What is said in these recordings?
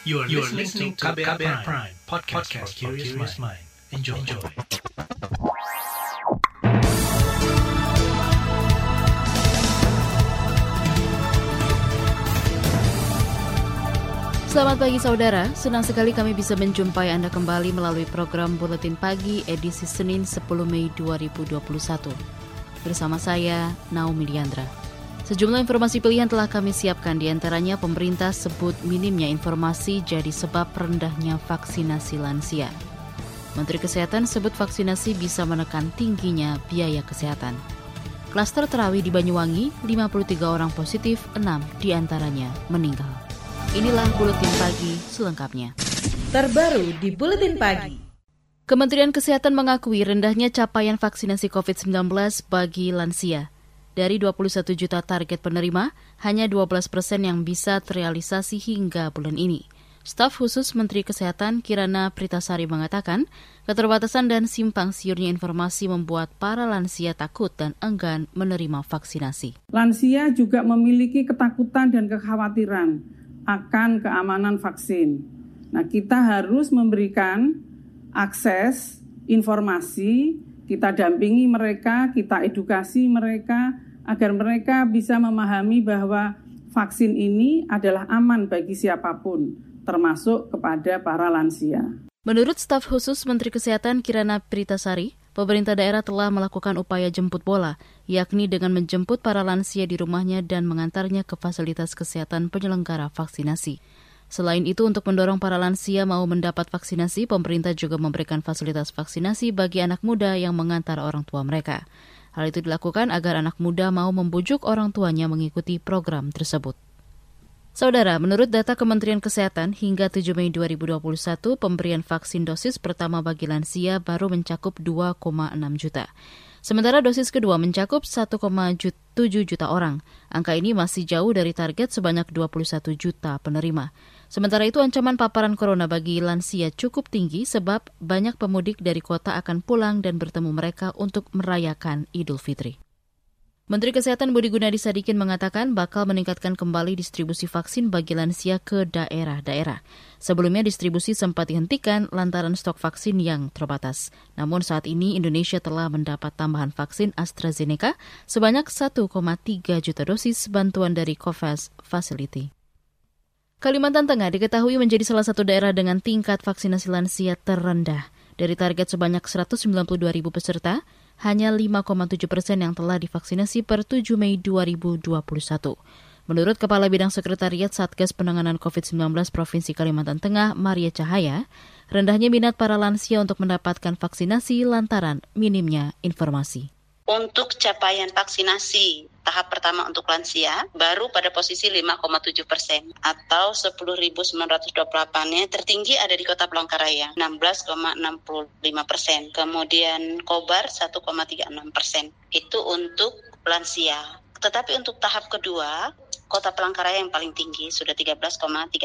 You are, you are listening to KBR, KBR Prime, Prime podcast, podcast for curious mind. Enjoy. Enjoy. Selamat pagi saudara, senang sekali kami bisa menjumpai Anda kembali melalui program Buletin Pagi edisi Senin 10 Mei 2021. Bersama saya, Naomi Liandra. Sejumlah informasi pilihan telah kami siapkan di antaranya pemerintah sebut minimnya informasi jadi sebab rendahnya vaksinasi lansia. Menteri Kesehatan sebut vaksinasi bisa menekan tingginya biaya kesehatan. Klaster terawih di Banyuwangi, 53 orang positif, 6 di antaranya meninggal. Inilah Buletin Pagi selengkapnya. Terbaru di Buletin Pagi. Kementerian Kesehatan mengakui rendahnya capaian vaksinasi COVID-19 bagi lansia. Dari 21 juta target penerima, hanya 12 persen yang bisa terrealisasi hingga bulan ini. Staf khusus Menteri Kesehatan Kirana Pritasari mengatakan, keterbatasan dan simpang siurnya informasi membuat para lansia takut dan enggan menerima vaksinasi. Lansia juga memiliki ketakutan dan kekhawatiran akan keamanan vaksin. Nah, kita harus memberikan akses informasi, kita dampingi mereka, kita edukasi mereka agar mereka bisa memahami bahwa vaksin ini adalah aman bagi siapa pun, termasuk kepada para lansia. Menurut staf khusus Menteri Kesehatan Kirana Pritasari, pemerintah daerah telah melakukan upaya jemput bola, yakni dengan menjemput para lansia di rumahnya dan mengantarnya ke fasilitas kesehatan penyelenggara vaksinasi. Selain itu, untuk mendorong para lansia mau mendapat vaksinasi, pemerintah juga memberikan fasilitas vaksinasi bagi anak muda yang mengantar orang tua mereka. Hal itu dilakukan agar anak muda mau membujuk orang tuanya mengikuti program tersebut. Saudara, menurut data Kementerian Kesehatan, hingga 7 Mei 2021, pemberian vaksin dosis pertama bagi lansia baru mencakup 2,6 juta. Sementara dosis kedua mencakup 1,7 juta orang. Angka ini masih jauh dari target sebanyak 21 juta penerima. Sementara itu ancaman paparan corona bagi lansia cukup tinggi sebab banyak pemudik dari kota akan pulang dan bertemu mereka untuk merayakan Idul Fitri. Menteri Kesehatan Budi Gunadi Sadikin mengatakan bakal meningkatkan kembali distribusi vaksin bagi lansia ke daerah-daerah. Sebelumnya distribusi sempat dihentikan lantaran stok vaksin yang terbatas. Namun saat ini Indonesia telah mendapat tambahan vaksin AstraZeneca sebanyak 1,3 juta dosis bantuan dari COVAX Facility. Kalimantan Tengah diketahui menjadi salah satu daerah dengan tingkat vaksinasi lansia terendah. Dari target sebanyak 192 ribu peserta, hanya 5,7 persen yang telah divaksinasi per 7 Mei 2021. Menurut Kepala Bidang Sekretariat Satgas Penanganan COVID-19 Provinsi Kalimantan Tengah, Maria Cahaya, rendahnya minat para lansia untuk mendapatkan vaksinasi lantaran minimnya informasi. Untuk capaian vaksinasi tahap pertama untuk lansia baru pada posisi 5,7 persen atau 10.928-nya tertinggi ada di Kota Palangkaraya 16,65 persen. Kemudian Kobar 1,36 persen. Itu untuk lansia. Tetapi untuk tahap kedua Kota Palangkaraya yang paling tinggi sudah 13,3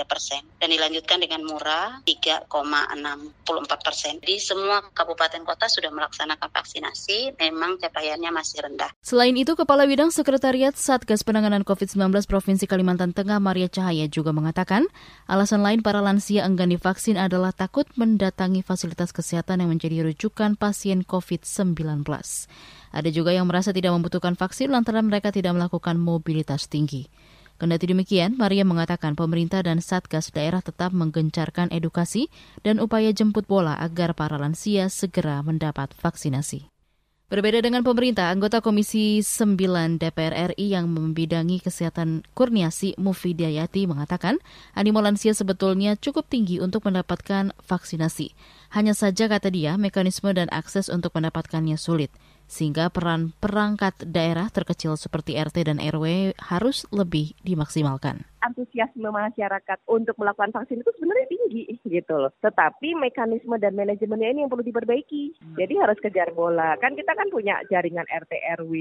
persen dan dilanjutkan dengan Murah 3,64 persen. Di semua kabupaten kota sudah melaksanakan vaksinasi, memang capaiannya masih rendah. Selain itu, Kepala Bidang Sekretariat Satgas Penanganan COVID-19 Provinsi Kalimantan Tengah Maria Cahaya juga mengatakan, alasan lain para lansia enggan divaksin adalah takut mendatangi fasilitas kesehatan yang menjadi rujukan pasien COVID-19. Ada juga yang merasa tidak membutuhkan vaksin lantaran mereka tidak melakukan mobilitas tinggi. Kendati demikian, Maria mengatakan pemerintah dan Satgas daerah tetap menggencarkan edukasi dan upaya jemput bola agar para lansia segera mendapat vaksinasi. Berbeda dengan pemerintah, anggota Komisi 9 DPR RI yang membidangi kesehatan Kurniasi Mufidayati mengatakan animo lansia sebetulnya cukup tinggi untuk mendapatkan vaksinasi. Hanya saja kata dia, mekanisme dan akses untuk mendapatkannya sulit sehingga peran perangkat daerah terkecil seperti RT dan RW harus lebih dimaksimalkan. Antusiasme masyarakat untuk melakukan vaksin itu sebenarnya tinggi gitu loh. Tetapi mekanisme dan manajemennya ini yang perlu diperbaiki. Hmm. Jadi harus kejar bola. Kan kita kan punya jaringan RT RW.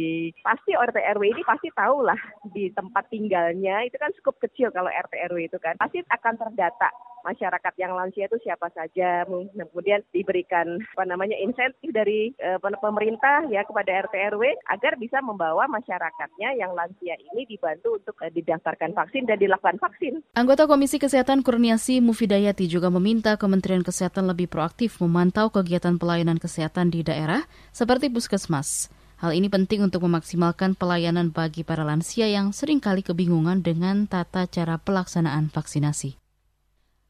Pasti RT RW ini pasti tahu lah di tempat tinggalnya itu kan cukup kecil kalau RT RW itu kan. Pasti akan terdata masyarakat yang lansia itu siapa saja, kemudian diberikan apa namanya insentif dari uh, pemerintah ya kepada RT RW agar bisa membawa masyarakatnya yang lansia ini dibantu untuk uh, didaftarkan vaksin dan dilakukan dilakukan vaksin. Anggota Komisi Kesehatan Kurniasi Mufidayati juga meminta Kementerian Kesehatan lebih proaktif memantau kegiatan pelayanan kesehatan di daerah seperti puskesmas. Hal ini penting untuk memaksimalkan pelayanan bagi para lansia yang sering kali kebingungan dengan tata cara pelaksanaan vaksinasi.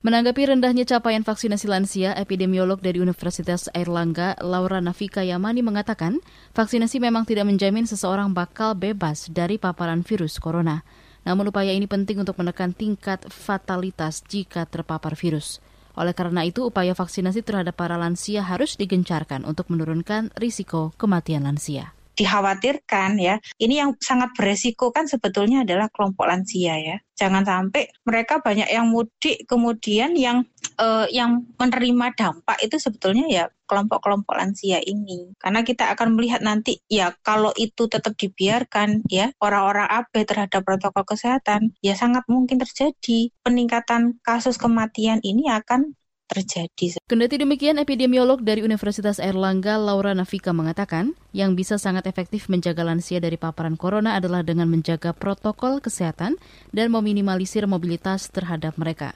Menanggapi rendahnya capaian vaksinasi lansia, epidemiolog dari Universitas Airlangga, Laura Nafika Yamani mengatakan, vaksinasi memang tidak menjamin seseorang bakal bebas dari paparan virus corona. Namun upaya ini penting untuk menekan tingkat fatalitas jika terpapar virus. Oleh karena itu, upaya vaksinasi terhadap para lansia harus digencarkan untuk menurunkan risiko kematian lansia dikhawatirkan ya. Ini yang sangat beresiko kan sebetulnya adalah kelompok lansia ya. Jangan sampai mereka banyak yang mudik kemudian yang uh, yang menerima dampak itu sebetulnya ya kelompok-kelompok lansia ini. Karena kita akan melihat nanti ya kalau itu tetap dibiarkan ya orang-orang abai terhadap protokol kesehatan ya sangat mungkin terjadi peningkatan kasus kematian ini akan terjadi. Kendati demikian, epidemiolog dari Universitas Airlangga, Laura Nafika mengatakan, yang bisa sangat efektif menjaga lansia dari paparan corona adalah dengan menjaga protokol kesehatan dan meminimalisir mobilitas terhadap mereka.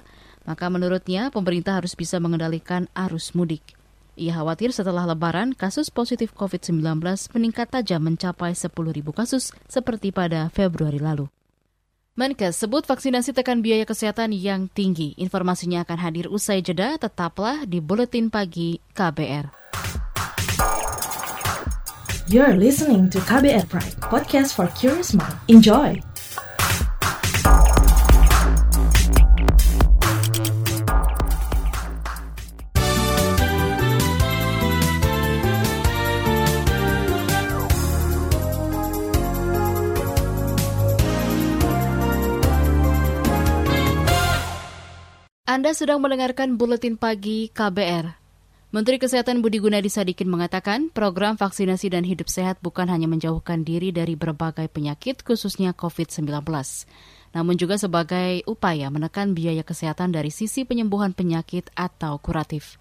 Maka menurutnya, pemerintah harus bisa mengendalikan arus mudik. Ia khawatir setelah lebaran, kasus positif COVID-19 meningkat tajam mencapai 10.000 kasus seperti pada Februari lalu. Menkes sebut vaksinasi tekan biaya kesehatan yang tinggi. Informasinya akan hadir usai jeda, tetaplah di Buletin Pagi KBR. You're listening to KBR Pride, podcast for curious mind. Enjoy! Anda sedang mendengarkan Buletin Pagi KBR. Menteri Kesehatan Budi Gunadi Sadikin mengatakan program vaksinasi dan hidup sehat bukan hanya menjauhkan diri dari berbagai penyakit khususnya COVID-19, namun juga sebagai upaya menekan biaya kesehatan dari sisi penyembuhan penyakit atau kuratif.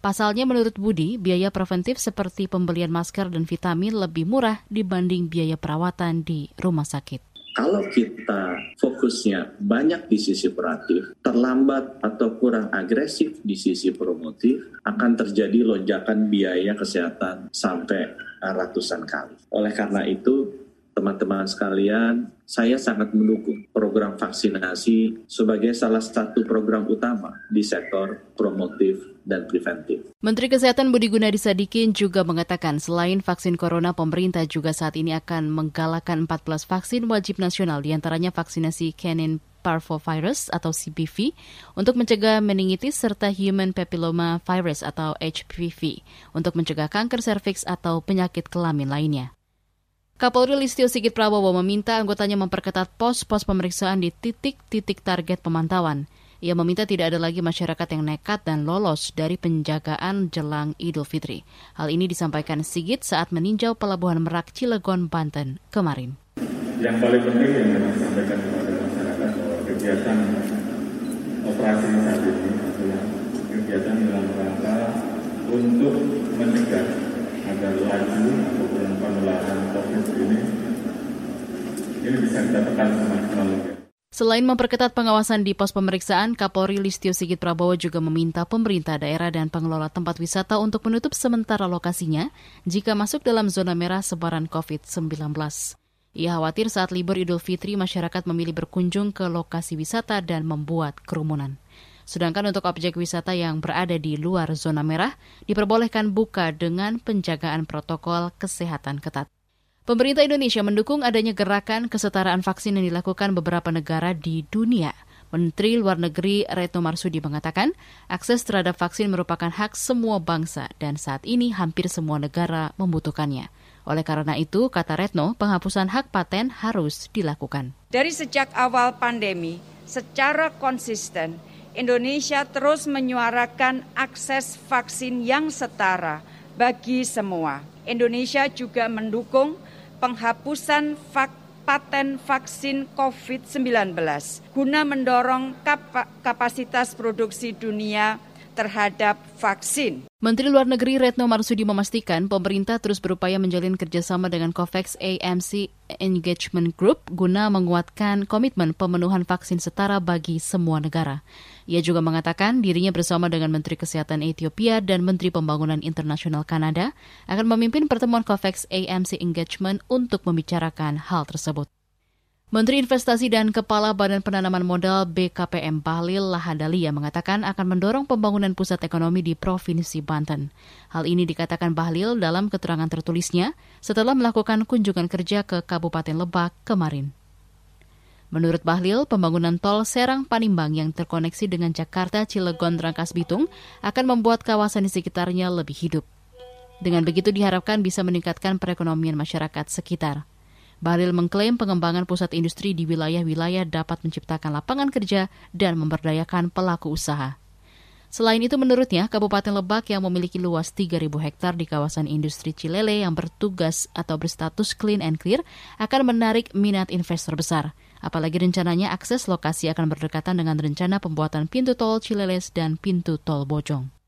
Pasalnya menurut Budi, biaya preventif seperti pembelian masker dan vitamin lebih murah dibanding biaya perawatan di rumah sakit kalau kita fokusnya banyak di sisi kuratif, terlambat atau kurang agresif di sisi promotif, akan terjadi lonjakan biaya kesehatan sampai ratusan kali. Oleh karena itu, teman-teman sekalian, saya sangat mendukung program vaksinasi sebagai salah satu program utama di sektor promotif dan preventif. Menteri Kesehatan Budi Gunadi Sadikin juga mengatakan selain vaksin corona, pemerintah juga saat ini akan menggalakkan 14 vaksin wajib nasional, di antaranya vaksinasi canin parvovirus atau CPV untuk mencegah meningitis serta human papilloma virus atau HPV untuk mencegah kanker serviks atau penyakit kelamin lainnya. Kapolri Listio Sigit Prabowo meminta anggotanya memperketat pos-pos pemeriksaan di titik-titik target pemantauan. Ia meminta tidak ada lagi masyarakat yang nekat dan lolos dari penjagaan jelang Idul Fitri. Hal ini disampaikan Sigit saat meninjau pelabuhan Merak Cilegon, Banten kemarin. Yang paling penting yang kami sampaikan kepada masyarakat bahwa kegiatan operasi saat ini adalah kegiatan dalam rangka untuk mencegah laju ataupun penularan COVID ini ini bisa kita tekan semaksimal. Selain memperketat pengawasan di pos pemeriksaan, Kapolri Listio Sigit Prabowo juga meminta pemerintah daerah dan pengelola tempat wisata untuk menutup sementara lokasinya jika masuk dalam zona merah sebaran COVID-19. Ia khawatir saat libur Idul Fitri masyarakat memilih berkunjung ke lokasi wisata dan membuat kerumunan. Sedangkan untuk objek wisata yang berada di luar zona merah diperbolehkan buka dengan penjagaan protokol kesehatan ketat. Pemerintah Indonesia mendukung adanya gerakan kesetaraan vaksin yang dilakukan beberapa negara di dunia. Menteri Luar Negeri Retno Marsudi mengatakan, akses terhadap vaksin merupakan hak semua bangsa dan saat ini hampir semua negara membutuhkannya. Oleh karena itu, kata Retno, penghapusan hak paten harus dilakukan. Dari sejak awal pandemi, secara konsisten, Indonesia terus menyuarakan akses vaksin yang setara bagi semua. Indonesia juga mendukung penghapusan vak paten vaksin COVID-19 guna mendorong kap kapasitas produksi dunia terhadap vaksin. Menteri Luar Negeri Retno Marsudi memastikan pemerintah terus berupaya menjalin kerjasama dengan COVAX AMC Engagement Group guna menguatkan komitmen pemenuhan vaksin setara bagi semua negara. Ia juga mengatakan dirinya bersama dengan Menteri Kesehatan Ethiopia dan Menteri Pembangunan Internasional Kanada akan memimpin pertemuan COVAX AMC Engagement untuk membicarakan hal tersebut. Menteri Investasi dan Kepala Badan Penanaman Modal BKPM Bahlil Lahadalia mengatakan akan mendorong pembangunan pusat ekonomi di Provinsi Banten. Hal ini dikatakan Bahlil dalam keterangan tertulisnya setelah melakukan kunjungan kerja ke Kabupaten Lebak kemarin. Menurut Bahlil, pembangunan tol Serang Panimbang yang terkoneksi dengan Jakarta, Cilegon, Rangkas Bitung akan membuat kawasan di sekitarnya lebih hidup. Dengan begitu diharapkan bisa meningkatkan perekonomian masyarakat sekitar. Bahlil mengklaim pengembangan pusat industri di wilayah-wilayah dapat menciptakan lapangan kerja dan memberdayakan pelaku usaha. Selain itu menurutnya, Kabupaten Lebak yang memiliki luas 3.000 hektar di kawasan industri Cilele yang bertugas atau berstatus clean and clear akan menarik minat investor besar. Apalagi rencananya akses lokasi akan berdekatan dengan rencana pembuatan pintu tol Cileles dan pintu tol Bojong.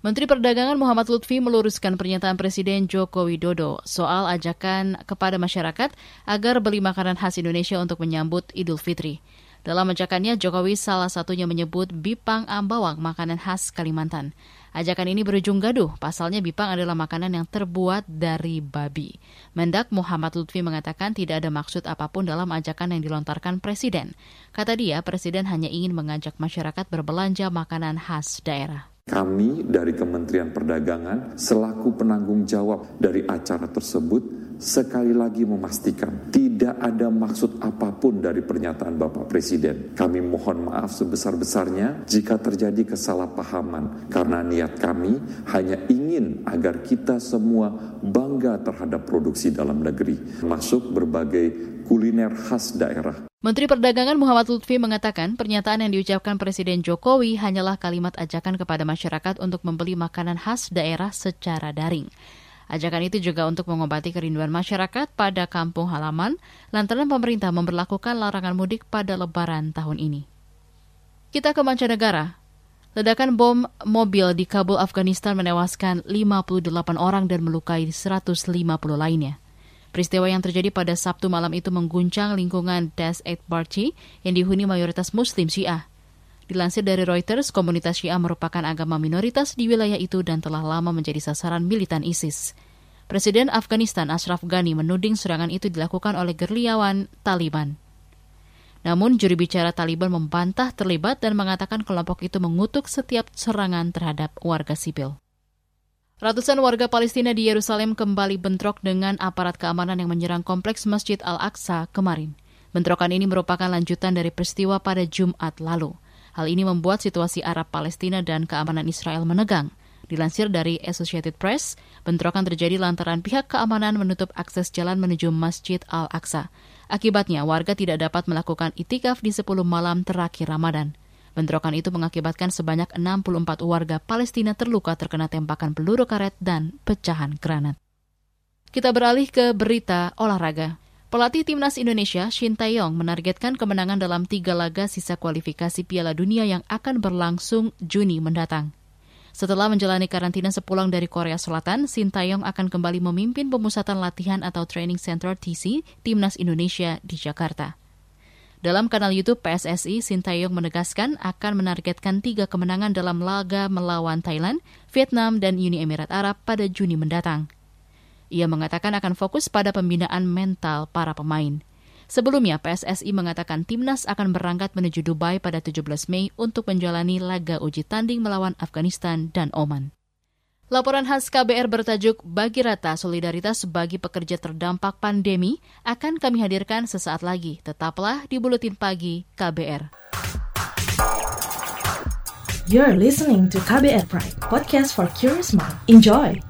Menteri Perdagangan Muhammad Lutfi meluruskan pernyataan Presiden Joko Widodo soal ajakan kepada masyarakat agar beli makanan khas Indonesia untuk menyambut Idul Fitri. Dalam ajakannya, Jokowi salah satunya menyebut bipang ambawang, makanan khas Kalimantan. Ajakan ini berujung gaduh, pasalnya bipang adalah makanan yang terbuat dari babi. Mendak Muhammad Lutfi mengatakan tidak ada maksud apa pun dalam ajakan yang dilontarkan Presiden. Kata dia, Presiden hanya ingin mengajak masyarakat berbelanja makanan khas daerah. Kami dari Kementerian Perdagangan selaku penanggung jawab dari acara tersebut sekali lagi memastikan tidak ada maksud apa pun dari pernyataan Bapak Presiden. Kami mohon maaf sebesar-besarnya jika terjadi kesalahpahaman karena niat kami hanya ingin agar kita semua bangga terhadap produksi dalam negeri, masuk berbagai kuliner khas daerah. Menteri Perdagangan Muhammad Lutfi mengatakan pernyataan yang diucapkan Presiden Jokowi hanyalah kalimat ajakan kepada masyarakat untuk membeli makanan khas daerah secara daring. Ajakan itu juga untuk mengobati kerinduan masyarakat pada kampung halaman lantaran pemerintah memperlakukan larangan mudik pada lebaran tahun ini. Kita ke mancanegara. Ledakan bom mobil di Kabul, Afghanistan menewaskan 58 orang dan melukai 150 lainnya. Peristiwa yang terjadi pada Sabtu malam itu mengguncang lingkungan Das Eight Barchi yang dihuni mayoritas Muslim Syiah. Dilansir dari Reuters, komunitas Syiah merupakan agama minoritas di wilayah itu dan telah lama menjadi sasaran militan ISIS. Presiden Afghanistan Ashraf Ghani menuding serangan itu dilakukan oleh gerliawan Taliban. Namun juri bicara Taliban membantah terlibat dan mengatakan kelompok itu mengutuk setiap serangan terhadap warga sipil. Ratusan warga Palestina di Yerusalem kembali bentrok dengan aparat keamanan yang menyerang kompleks Masjid Al-Aqsa kemarin. Bentrokan ini merupakan lanjutan dari peristiwa pada Jumat lalu. Hal ini membuat situasi Arab Palestina dan keamanan Israel menegang. Dilansir dari Associated Press, bentrokan terjadi lantaran pihak keamanan menutup akses jalan menuju Masjid Al-Aqsa. Akibatnya, warga tidak dapat melakukan itikaf di 10 malam terakhir Ramadan. Bentrokan itu mengakibatkan sebanyak 64 warga Palestina terluka terkena tembakan peluru karet dan pecahan granat. Kita beralih ke berita olahraga. Pelatih timnas Indonesia, Shin Taeyong, menargetkan kemenangan dalam tiga laga sisa kualifikasi Piala Dunia yang akan berlangsung Juni mendatang. Setelah menjalani karantina sepulang dari Korea Selatan, Shin Taeyong akan kembali memimpin pemusatan latihan atau Training Center TC Timnas Indonesia di Jakarta. Dalam kanal YouTube PSSI, Sintayong menegaskan akan menargetkan tiga kemenangan dalam laga melawan Thailand, Vietnam, dan Uni Emirat Arab pada Juni mendatang. Ia mengatakan akan fokus pada pembinaan mental para pemain. Sebelumnya, PSSI mengatakan timnas akan berangkat menuju Dubai pada 17 Mei untuk menjalani laga uji tanding melawan Afghanistan dan Oman. Laporan khas KBR bertajuk Bagi Rata Solidaritas bagi Pekerja Terdampak Pandemi akan kami hadirkan sesaat lagi. Tetaplah di Buletin Pagi KBR. You're listening to KBR Pride, podcast for curious mind. Enjoy!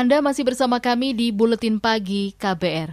Anda masih bersama kami di Buletin Pagi KBR.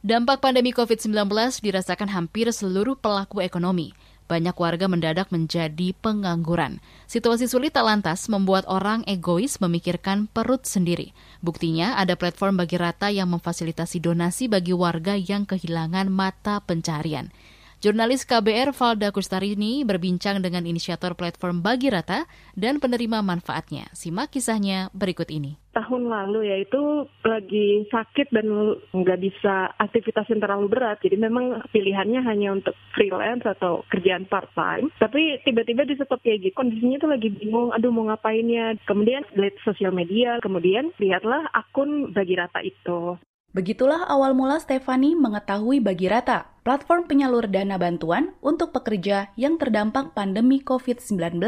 Dampak pandemi COVID-19 dirasakan hampir seluruh pelaku ekonomi. Banyak warga mendadak menjadi pengangguran. Situasi sulit tak lantas membuat orang egois memikirkan perut sendiri. Buktinya ada platform bagi rata yang memfasilitasi donasi bagi warga yang kehilangan mata pencarian. Jurnalis KBR Valda Kustarini berbincang dengan inisiator platform Bagi Rata dan penerima manfaatnya. Simak kisahnya berikut ini. tahun lalu ya itu lagi sakit dan nggak bisa aktivitas yang terlalu berat. Jadi memang pilihannya hanya untuk freelance atau kerjaan part time. Tapi tiba-tiba di stop kayak gitu. Kondisinya tuh lagi bingung, aduh mau ngapainnya. Kemudian lihat sosial media, kemudian lihatlah akun Bagi Rata itu. Begitulah awal mula Stefani mengetahui Bagi Rata, platform penyalur dana bantuan untuk pekerja yang terdampak pandemi COVID-19.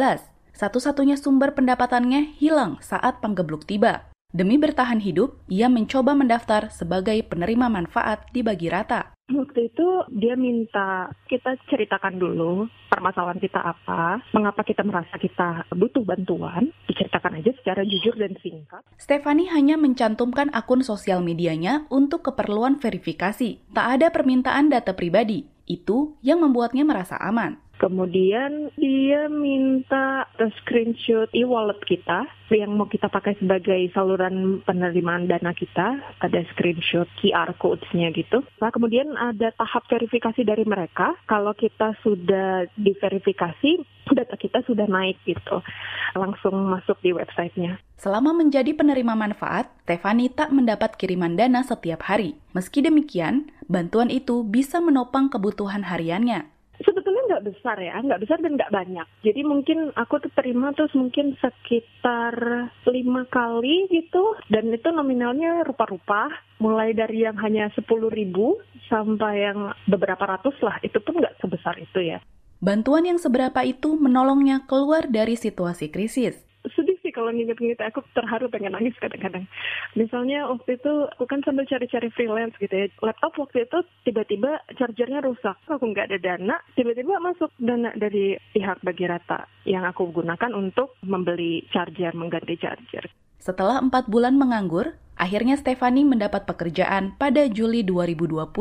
Satu-satunya sumber pendapatannya hilang saat panggebluk tiba. Demi bertahan hidup, ia mencoba mendaftar sebagai penerima manfaat di Bagi Rata. Waktu itu dia minta kita ceritakan dulu permasalahan kita apa, mengapa kita merasa kita butuh bantuan, diceritakan aja secara jujur dan singkat. Stefani hanya mencantumkan akun sosial medianya untuk keperluan verifikasi. Tak ada permintaan data pribadi. Itu yang membuatnya merasa aman. Kemudian dia minta screenshot e-wallet kita yang mau kita pakai sebagai saluran penerimaan dana kita. Ada screenshot QR codes-nya gitu. Nah kemudian ada tahap verifikasi dari mereka. Kalau kita sudah diverifikasi, data kita sudah naik gitu. Langsung masuk di websitenya. Selama menjadi penerima manfaat, Stefani tak mendapat kiriman dana setiap hari. Meski demikian, bantuan itu bisa menopang kebutuhan hariannya nggak besar ya, nggak besar dan nggak banyak. Jadi mungkin aku tuh terima terus mungkin sekitar lima kali gitu, dan itu nominalnya rupa-rupa, mulai dari yang hanya sepuluh ribu sampai yang beberapa ratus lah, itu pun nggak sebesar itu ya. Bantuan yang seberapa itu menolongnya keluar dari situasi krisis kalau nginget-nginget aku terharu pengen nangis kadang-kadang. Misalnya waktu itu aku kan sambil cari-cari freelance gitu ya. Laptop waktu itu tiba-tiba chargernya rusak. Aku nggak ada dana, tiba-tiba masuk dana dari pihak bagi rata yang aku gunakan untuk membeli charger, mengganti charger. Setelah empat bulan menganggur, akhirnya Stefani mendapat pekerjaan pada Juli 2020.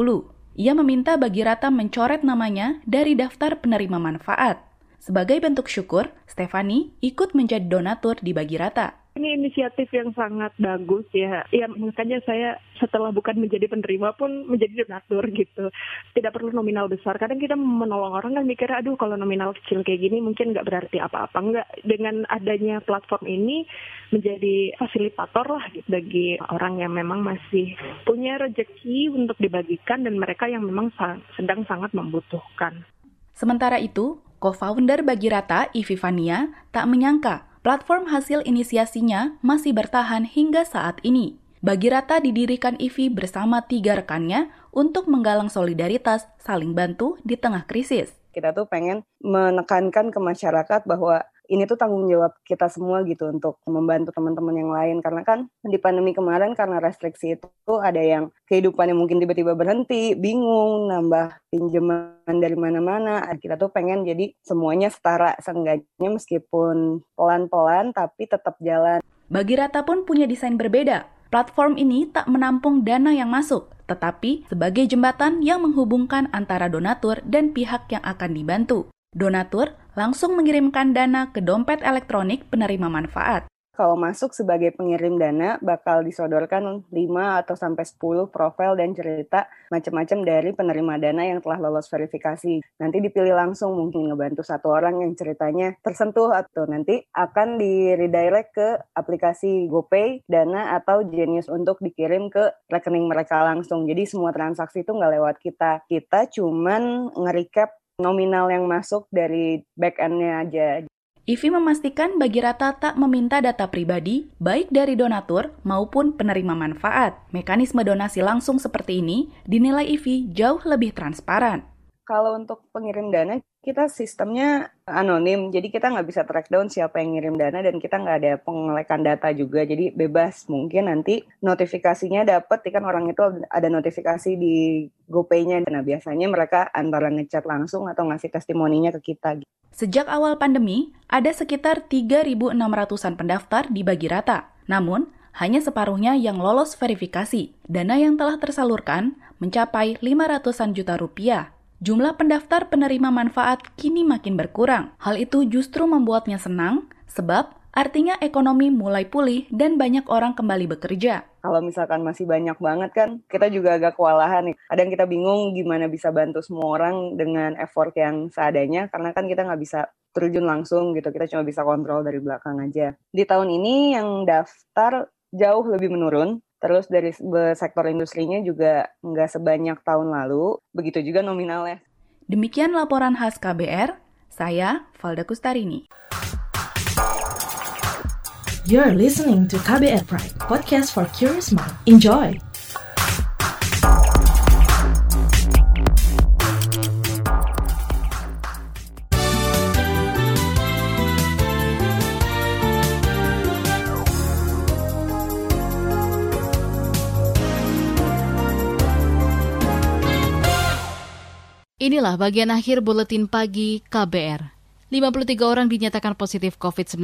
Ia meminta bagi rata mencoret namanya dari daftar penerima manfaat. Sebagai bentuk syukur, Stefani ikut menjadi donatur di Bagi Rata. Ini inisiatif yang sangat bagus ya. Ya makanya saya setelah bukan menjadi penerima pun menjadi donatur gitu. Tidak perlu nominal besar. Kadang kita menolong orang kan mikir, aduh kalau nominal kecil kayak gini mungkin nggak berarti apa-apa. Nggak. Dengan adanya platform ini menjadi fasilitator lah gitu bagi orang yang memang masih punya rejeki untuk dibagikan dan mereka yang memang sedang sangat membutuhkan. Sementara itu, Co-founder Bagi Rata, Ivi Fania, tak menyangka platform hasil inisiasinya masih bertahan hingga saat ini. Bagi Rata didirikan Ivi bersama tiga rekannya untuk menggalang solidaritas saling bantu di tengah krisis. Kita tuh pengen menekankan ke masyarakat bahwa ini tuh tanggung jawab kita semua gitu untuk membantu teman-teman yang lain karena kan di pandemi kemarin karena restriksi itu ada yang kehidupannya mungkin tiba-tiba berhenti, bingung, nambah pinjaman dari mana-mana. Kita tuh pengen jadi semuanya setara seenggaknya meskipun pelan-pelan tapi tetap jalan. Bagi Rata pun punya desain berbeda. Platform ini tak menampung dana yang masuk, tetapi sebagai jembatan yang menghubungkan antara donatur dan pihak yang akan dibantu. Donatur langsung mengirimkan dana ke dompet elektronik penerima manfaat. kalau masuk sebagai pengirim dana bakal disodorkan 5 atau sampai 10 profil dan cerita macam-macam dari penerima dana yang telah lolos verifikasi. Nanti dipilih langsung mungkin ngebantu satu orang yang ceritanya tersentuh atau nanti akan di redirect ke aplikasi GoPay, Dana atau Genius untuk dikirim ke rekening mereka langsung. Jadi semua transaksi itu nggak lewat kita. Kita cuman nge-recap nominal yang masuk dari back end-nya aja. Ivi memastikan bagi Rata tak meminta data pribadi, baik dari donatur maupun penerima manfaat. Mekanisme donasi langsung seperti ini dinilai Ivi jauh lebih transparan. Kalau untuk pengirim dana, kita sistemnya anonim, jadi kita nggak bisa track down siapa yang ngirim dana dan kita nggak ada pengelekan data juga, jadi bebas. Mungkin nanti notifikasinya dapat, kan orang itu ada notifikasi di GoPay-nya. Nah biasanya mereka antara ngechat langsung atau ngasih testimoninya ke kita. Sejak awal pandemi, ada sekitar 3.600-an pendaftar dibagi rata. Namun, hanya separuhnya yang lolos verifikasi. Dana yang telah tersalurkan mencapai 500-an juta rupiah Jumlah pendaftar penerima manfaat kini makin berkurang. Hal itu justru membuatnya senang, sebab artinya ekonomi mulai pulih dan banyak orang kembali bekerja. Kalau misalkan masih banyak banget kan, kita juga agak kewalahan nih. Ada yang kita bingung gimana bisa bantu semua orang dengan effort yang seadanya, karena kan kita nggak bisa terjun langsung gitu, kita cuma bisa kontrol dari belakang aja. Di tahun ini yang daftar jauh lebih menurun, Terus dari sektor industrinya juga nggak sebanyak tahun lalu, begitu juga nominalnya. Demikian laporan khas KBR, saya Valda Kustarini. You're listening to KBR Pride, podcast for curious mind. Enjoy! Inilah bagian akhir buletin pagi KBR. 53 orang dinyatakan positif COVID-19,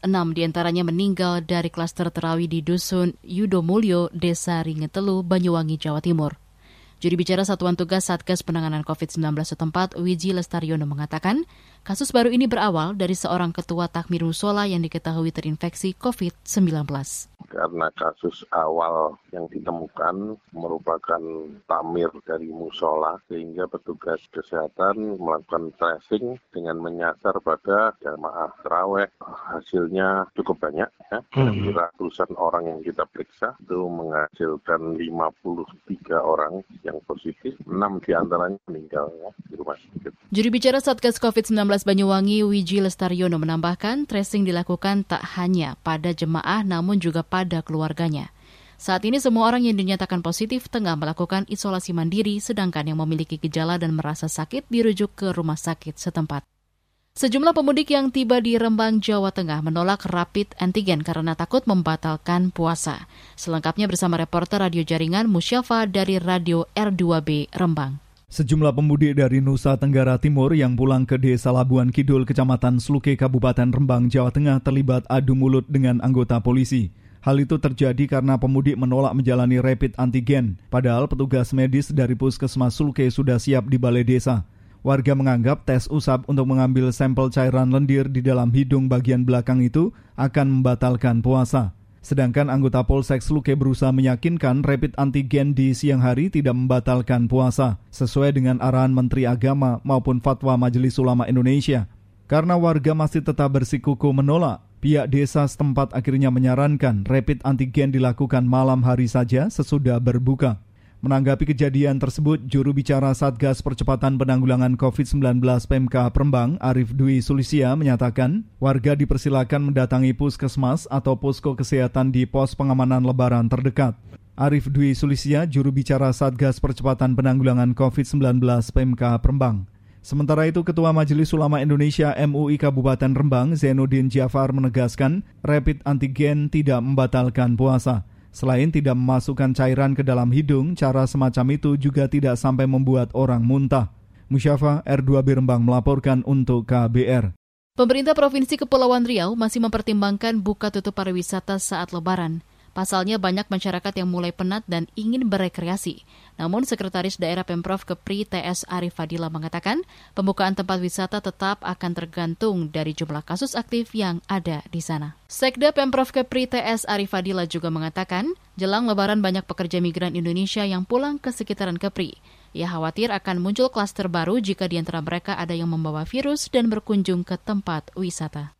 6 di antaranya meninggal dari klaster terawih di Dusun Yudomulyo, Desa Ringetelu, Banyuwangi, Jawa Timur. Juri bicara Satuan Tugas Satgas Penanganan COVID-19 setempat, Wiji Lestaryono mengatakan, kasus baru ini berawal dari seorang ketua takmir musola yang diketahui terinfeksi COVID-19 karena kasus awal yang ditemukan merupakan tamir dari musola sehingga petugas kesehatan melakukan tracing dengan menyasar pada jamaah terawih hasilnya cukup banyak ya hmm. ratusan orang yang kita periksa itu menghasilkan 53 orang yang positif 6 di antaranya meninggal ya, di rumah sakit. Juri bicara Satgas COVID-19 Banyuwangi Wiji Lestaryono menambahkan tracing dilakukan tak hanya pada jemaah namun juga pada keluarganya. Saat ini semua orang yang dinyatakan positif tengah melakukan isolasi mandiri, sedangkan yang memiliki gejala dan merasa sakit dirujuk ke rumah sakit setempat. Sejumlah pemudik yang tiba di Rembang, Jawa Tengah menolak rapid antigen karena takut membatalkan puasa. Selengkapnya bersama reporter radio jaringan Musyafa dari Radio R2B Rembang. Sejumlah pemudik dari Nusa Tenggara Timur yang pulang ke Desa Labuan Kidul, Kecamatan Sluke, Kabupaten Rembang, Jawa Tengah terlibat adu mulut dengan anggota polisi. Hal itu terjadi karena pemudik menolak menjalani rapid antigen, padahal petugas medis dari Puskesmas Sulke sudah siap di balai desa. Warga menganggap tes usap untuk mengambil sampel cairan lendir di dalam hidung bagian belakang itu akan membatalkan puasa. Sedangkan anggota Polsek Sluke berusaha meyakinkan rapid antigen di siang hari tidak membatalkan puasa, sesuai dengan arahan Menteri Agama maupun fatwa Majelis Ulama Indonesia. Karena warga masih tetap bersikuku menolak, Pihak desa setempat akhirnya menyarankan rapid antigen dilakukan malam hari saja sesudah berbuka. Menanggapi kejadian tersebut, juru bicara Satgas Percepatan Penanggulangan COVID-19 PMK Perembang, Arif Dwi Sulisia, menyatakan warga dipersilakan mendatangi puskesmas atau posko kesehatan di pos pengamanan lebaran terdekat. Arif Dwi Sulisia, juru bicara Satgas Percepatan Penanggulangan COVID-19 PMK Perembang. Sementara itu, Ketua Majelis Ulama Indonesia MUI Kabupaten Rembang, Zainuddin Jafar menegaskan, rapid antigen tidak membatalkan puasa. Selain tidak memasukkan cairan ke dalam hidung, cara semacam itu juga tidak sampai membuat orang muntah. Musyafa R2B Rembang melaporkan untuk KBR. Pemerintah Provinsi Kepulauan Riau masih mempertimbangkan buka tutup pariwisata saat lebaran. Pasalnya banyak masyarakat yang mulai penat dan ingin berekreasi. Namun Sekretaris Daerah Pemprov Kepri TS Arif Fadila mengatakan pembukaan tempat wisata tetap akan tergantung dari jumlah kasus aktif yang ada di sana. Sekda Pemprov Kepri TS Arif Fadila juga mengatakan jelang lebaran banyak pekerja migran Indonesia yang pulang ke sekitaran Kepri. Ia khawatir akan muncul klaster baru jika di antara mereka ada yang membawa virus dan berkunjung ke tempat wisata.